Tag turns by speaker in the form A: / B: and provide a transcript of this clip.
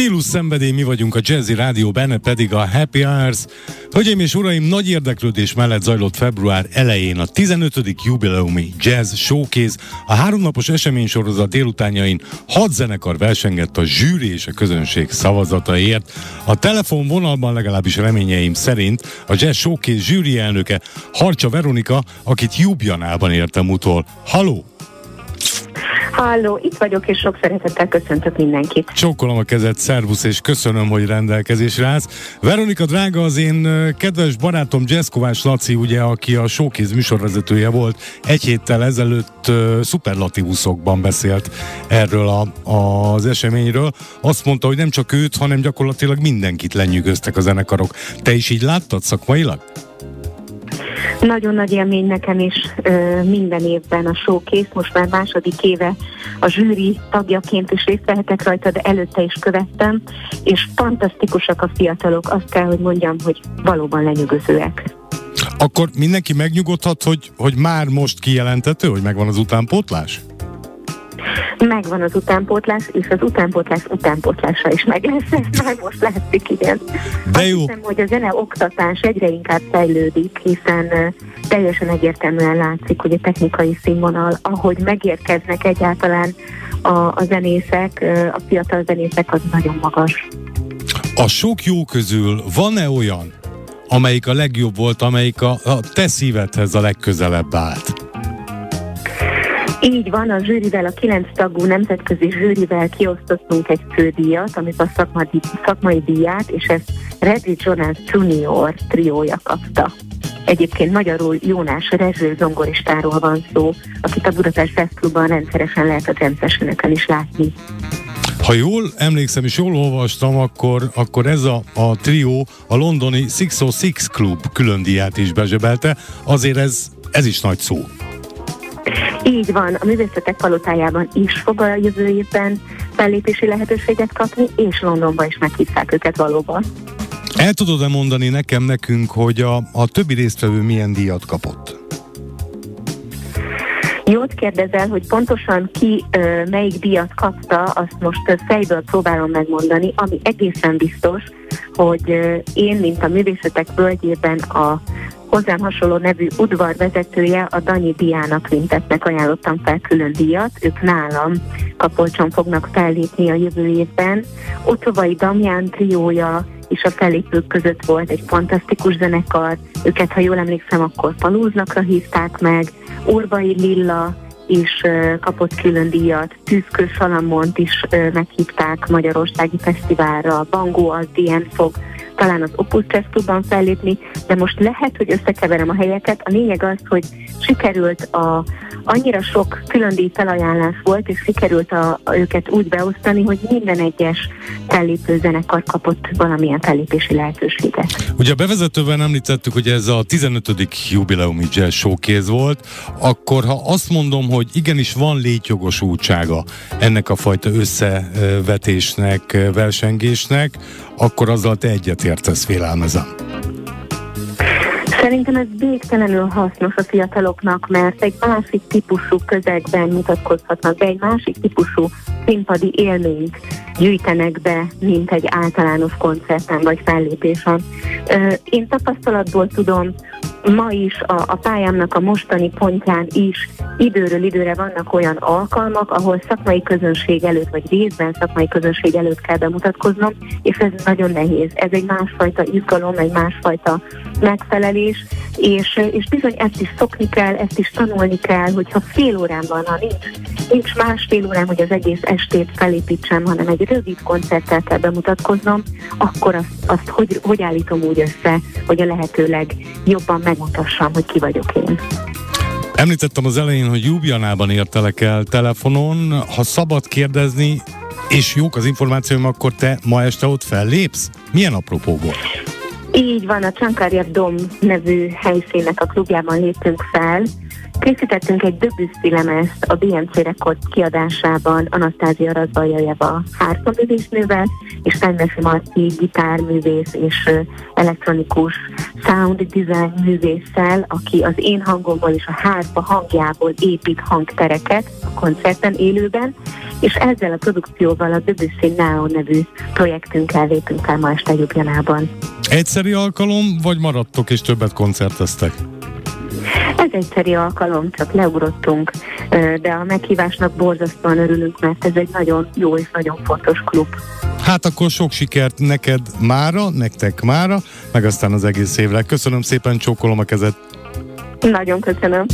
A: Stílus szenvedély mi vagyunk a Jazzy Rádió, benne pedig a Happy Hours. Hölgyeim és uraim, nagy érdeklődés mellett zajlott február elején a 15. jubileumi Jazz Showcase. A háromnapos eseménysorozat délutánjain hat zenekar versengett a zsűri és a közönség szavazataért. A telefonvonalban legalábbis reményeim szerint a Jazz Showcase zsűri elnöke Harcsa Veronika, akit Jubjanában értem utol. Haló!
B: Halló, itt vagyok, és sok szeretettel köszöntök mindenkit.
A: Csókolom a kezed, szervusz, és köszönöm, hogy rendelkezésre állsz. Veronika drága, az én kedves barátom Jeszkovás Laci, ugye, aki a Showcase műsorvezetője volt, egy héttel ezelőtt uh, szuperlatívuszokban beszélt erről a, az eseményről. Azt mondta, hogy nem csak őt, hanem gyakorlatilag mindenkit lenyűgöztek a zenekarok. Te is így láttad szakmailag?
B: Nagyon nagy élmény nekem is ö, minden évben a showkész, most már második éve a zsűri tagjaként is részt vehetek rajta, de előtte is követtem, és fantasztikusak a fiatalok, azt kell, hogy mondjam, hogy valóban lenyűgözőek.
A: Akkor mindenki megnyugodhat, hogy, hogy már most kijelentető, hogy megvan az utánpótlás?
B: Megvan az utánpótlás, és az utánpótlás utánpótlása is meg lesz, ez már most látszik, igen.
A: De jó.
B: Azt hiszem, hogy a zene oktatás egyre inkább fejlődik, hiszen teljesen egyértelműen látszik, hogy a technikai színvonal, ahogy megérkeznek egyáltalán a, a zenészek, a fiatal zenészek, az nagyon magas.
A: A sok jó közül van-e olyan, amelyik a legjobb volt, amelyik a, a te szívedhez a legközelebb állt?
B: Így van, a zsűrivel, a kilenc tagú nemzetközi zsűrivel kiosztottunk egy fődíjat, amit a szakmai, szakmai díját, és ezt Reddy Jonas Junior triója kapta. Egyébként magyarul Jónás Rezső zongoristáról van szó, akit a Budapest Fest Clubban rendszeresen lehet a jam is látni.
A: Ha jól emlékszem és jól olvastam, akkor, akkor ez a, a trió a londoni 606 Club külön díját is bezsebelte, azért ez, ez is nagy szó.
B: Így van, a művészetek palotájában is fog a jövő évben fellépési lehetőséget kapni, és Londonban is meghívták őket valóban.
A: El tudod-e mondani nekem, nekünk, hogy a, a többi résztvevő milyen díjat kapott?
B: Jót kérdezel, hogy pontosan ki ö, melyik díjat kapta, azt most ö, fejből próbálom megmondani, ami egészen biztos, hogy ö, én, mint a művészetek völgyében a hozzám hasonló nevű udvar vezetője a Danyi Diana Quintetnek ajánlottam fel külön díjat, ők nálam Kapolcson fognak fellépni a jövő évben. Otovai Damján triója és a fellépők között volt egy fantasztikus zenekar, őket, ha jól emlékszem, akkor Palúznakra hívták meg, Urbai Lilla, is kapott külön díjat, Tűzkő Salamont is meghívták Magyarországi Fesztiválra, Bangó az ilyen fog talán az Opus Jazz fellépni, de most lehet, hogy összekeverem a helyeket. A lényeg az, hogy sikerült a, annyira sok külön felajánlás volt, és sikerült a, a, őket úgy beosztani, hogy minden egyes fellépő zenekar kapott valamilyen fellépési lehetőséget.
A: Ugye a bevezetőben említettük, hogy ez a 15. jubileumi jazz showcase volt, akkor ha azt mondom, hogy igenis van létjogosultsága ennek a fajta összevetésnek, versengésnek, akkor azzal te egyetértesz, félelmezem.
B: Szerintem ez végtelenül hasznos a fiataloknak, mert egy másik típusú közegben mutatkozhatnak be, egy másik típusú színpadi élményt gyűjtenek be, mint egy általános koncerten vagy fellépésen. Én tapasztalatból tudom, ma is a, a pályámnak a mostani pontján is időről időre vannak olyan alkalmak, ahol szakmai közönség előtt, vagy részben szakmai közönség előtt kell bemutatkoznom, és ez nagyon nehéz. Ez egy másfajta izgalom, egy másfajta megfelelés, és, és bizony ezt is szokni kell, ezt is tanulni kell, hogyha fél órán van, ha nincs, nincs másfél órán, hogy az egész estét felépítsem, hanem egy rövid koncerttel kell bemutatkoznom, akkor azt, azt hogy, hogy állítom úgy össze, hogy a lehetőleg jobban megmutassam, hogy ki vagyok én.
A: Említettem az elején, hogy Jubjanában értelek el telefonon. Ha szabad kérdezni, és jók az információim, akkor te ma este ott fellépsz? Milyen apropóból?
B: Így van, a Csankarjev Dom nevű helyszínnek a klubjában léptünk fel. Készítettünk egy Debussy lemezt a BMC Record kiadásában Anasztázia Razbajajeva hárfaművésznővel, és Fennesi Marci gitárművész és elektronikus sound design művésszel, aki az én hangomból és a hárfa hangjából épít hangtereket a koncerten élőben, és ezzel a produkcióval a Debussy Now nevű projektünkkel lépünk fel ma este Ljubljanában.
A: Egyszeri alkalom, vagy maradtok és többet koncerteztek?
B: Ez egyszeri alkalom, csak leugrottunk, de a meghívásnak borzasztóan örülünk, mert ez egy nagyon jó és nagyon fontos klub.
A: Hát akkor sok sikert neked mára, nektek mára, meg aztán az egész évre. Köszönöm szépen, csókolom a kezed.
B: Nagyon köszönöm.